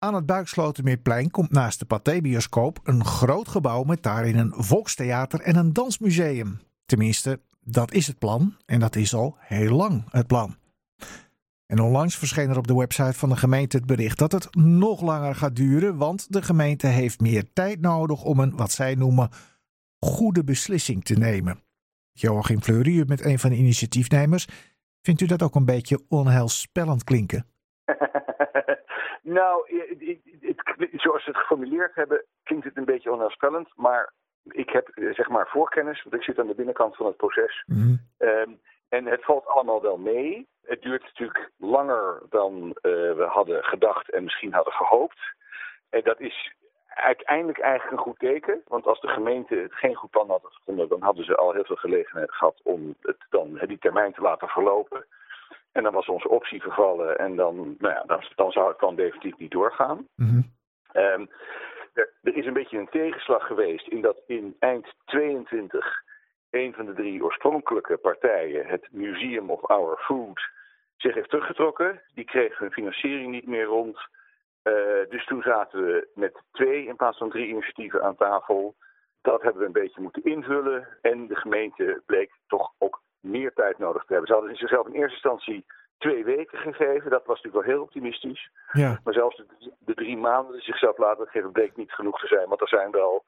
Aan het Buikslotermeerplein komt naast de Pathé-bioscoop een groot gebouw met daarin een volkstheater en een dansmuseum. Tenminste, dat is het plan en dat is al heel lang het plan. En onlangs verscheen er op de website van de gemeente het bericht dat het nog langer gaat duren, want de gemeente heeft meer tijd nodig om een, wat zij noemen, goede beslissing te nemen. Joachim Fleury, u bent een van de initiatiefnemers. Vindt u dat ook een beetje onheilspellend klinken? nou, het, zoals ze het geformuleerd hebben, klinkt het een beetje onheilspellend. Maar ik heb zeg maar voorkennis, want ik zit aan de binnenkant van het proces. Mhm. Ehm, en het valt allemaal wel mee. Het duurt natuurlijk langer dan eh, we hadden gedacht en misschien hadden gehoopt. En dat is uiteindelijk eigenlijk een goed teken. Want als de gemeente het geen goed plan had gevonden, dan hadden ze al heel veel gelegenheid gehad om het dan, die termijn te laten verlopen. En dan was onze optie vervallen en dan, nou ja, dan, dan zou het dan definitief niet doorgaan. Mhm. Ehm, er, er, is een beetje een tegenslag geweest in dat in eind 22 een van de drie oorspronkelijke partijen, het Museum of Our Food, zich heeft teruggetrokken. Die kreeg hun financiering niet meer rond. Uh, dus toen zaten we met twee in plaats van drie initiatieven aan tafel. Dat hebben we een beetje moeten invullen. En de gemeente bleek toch meer tijd nodig te hebben. Ze hadden zichzelf in eerste instantie twee weken gegeven. Dat was natuurlijk wel heel optimistisch. Ja. Maar zelfs de, de drie maanden die zichzelf laten geven bleek niet genoeg te zijn. Want er zijn wel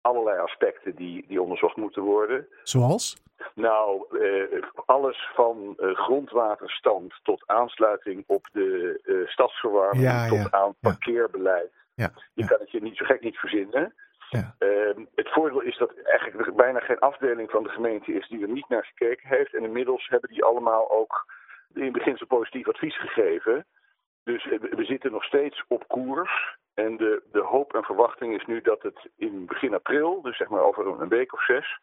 allerlei aspecten die, die onderzocht moeten worden. Zoals? Nou, eh, alles van eh, grondwaterstand tot aansluiting op de eh, stadsverwarming Ja, tot ja, aan parkeerbeleid. Ja, Je kan het je niet zo gek niet verzinnen. Ehm, het voordeel is dat eigenlijk bijna geen afdeling van de gemeente is die er niet naar gekeken heeft. En inmiddels hebben die allemaal ook in beginsel positief advies gegeven. Dus eh, we zitten nog steeds op koers. En de, de hoop en verwachting is nu dat het in begin april, dus zeg maar over een week of zes,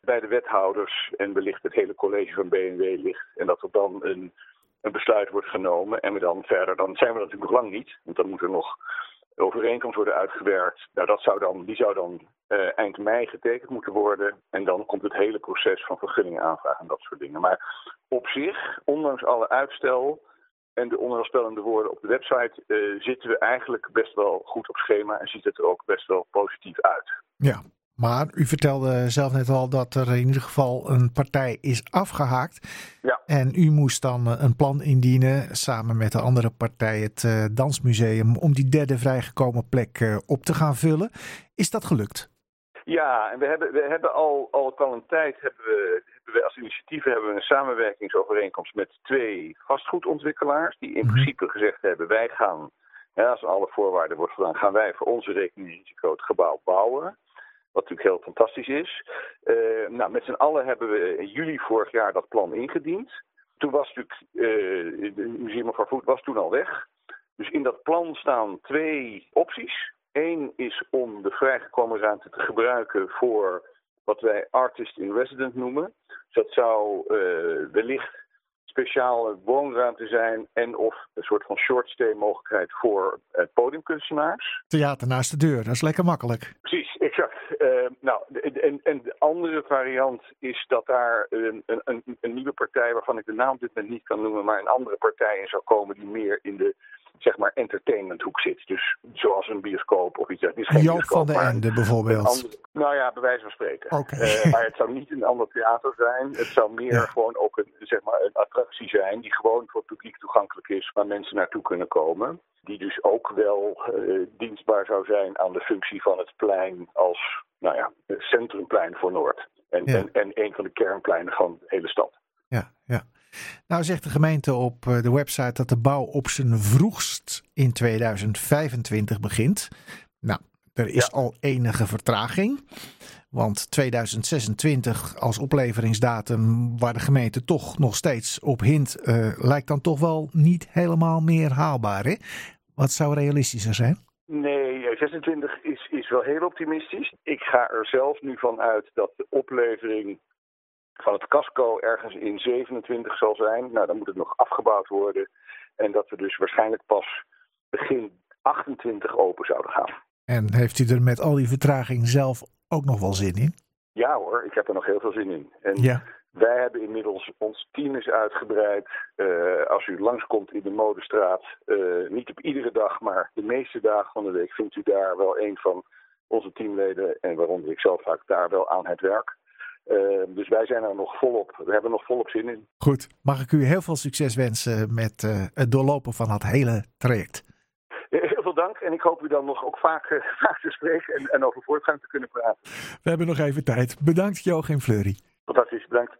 bij de wethouders en wellicht het hele college van BNW ligt. En dat er dan een, een besluit wordt genomen. En we dan verder, dan zijn we natuurlijk nog lang niet. Want dan moet er nog overeenkomst worden uitgewerkt. Nou, dat zou dan, die zou dan eh, eind mei getekend moeten worden. En dan komt het hele proces van vergunningen aanvragen en dat soort dingen. Maar op zich, ondanks alle uitstel en de onheilspellende woorden op de website, eh, zitten we eigenlijk best wel goed op schema en ziet het er ook best wel positief uit. Ja, maar u vertelde zelf net al dat er in ieder geval een partij is afgehaakt. Ja. En u moest dan eh, een plan indienen samen met de andere partij, het eh, Dansmuseum, om die derde vrijgekomen plek eh, op te gaan vullen. Is dat gelukt? Ja, en we hebben, we hebben al, al een tijd hebben we, hebben we als initiatieven hebben we een samenwerkingsovereenkomst met twee vastgoedontwikkelaars. Die in Mhm. principe gezegd hebben, wij gaan, ja, als alle voorwaarden worden voldaan, gaan wij voor onze rekening en risico het gebouw bouwen. Wat natuurlijk heel fantastisch is. Eh, nou, met z'n allen hebben we in juli vorig jaar dat plan ingediend. Toen was natuurlijk, eh het Museum of Our Food was toen al weg. Dus in dat plan staan twee opties. Eén is om de vrijgekomen ruimte te gebruiken voor wat wij artist in resident noemen. Dus dat zou eh, wellicht speciale woonruimte zijn en of een soort van shortstay mogelijkheid voor eh, podiumkunstenaars. Theater naast de deur, dat is lekker makkelijk. Precies, exact. Eh, nou, de- en, en de andere variant is dat daar een, een, een, nieuwe partij, waarvan ik de naam dit moment niet kan noemen, maar een andere partij in zou komen die meer in de zeg maar entertainmenthoek zit. Dus zoals een bioscoop of iets. Het is geen Joop bioscoop, van de Ende bijvoorbeeld. andere- nou ja, bij wijze van spreken. Oké. Eh, maar het zou niet een ander theater zijn. Het zou meer Ja. gewoon ook een, zeg maar, een attractie zijn die gewoon voor het publiek toegankelijk is, waar mensen naartoe kunnen komen. Die dus ook wel eh, dienstbaar zou zijn aan de functie van het plein als nou ja, centrumplein voor Noord. En, Ja. en, en een van de kernpleinen van de hele stad. Ja, ja. Nou zegt de gemeente op eh, de website dat de bouw op zijn vroegst in 2025 begint. Nou, er is al enige vertraging. Want 2026 als opleveringsdatum, waar de gemeente toch nog steeds op hint, eh, lijkt dan toch wel niet helemaal meer haalbaar. Hè? Wat zou realistischer zijn? Nee, 26 is, is wel heel optimistisch. Ik ga er zelf nu van uit dat de oplevering van het casco ergens in 27 zal zijn. Nou, dan moet het nog afgebouwd worden. En dat we dus waarschijnlijk pas begin 28 open zouden gaan. En heeft u er met al die vertraging zelf ook nog wel zin in? Ja hoor, ik heb er nog heel veel zin in. En Ja. Wij hebben inmiddels ons team is uitgebreid. Uh, als u langskomt in de Modestraat, uh, niet op iedere dag, maar de meeste dagen van de week vindt u daar wel een van onze teamleden en waaronder ik zelf vaak daar wel aan het werk. Uh, dus wij zijn er nog volop. We hebben er nog volop zin in. Goed, mag ik u heel veel succes wensen met het doorlopen van dat hele traject. Heel veel dank en ik hoop u dan nog ook vaak, vaak te spreken en, en over voortgang te kunnen praten. We hebben nog even tijd. Bedankt Joachim Fleury. Fantastisch, bedankt.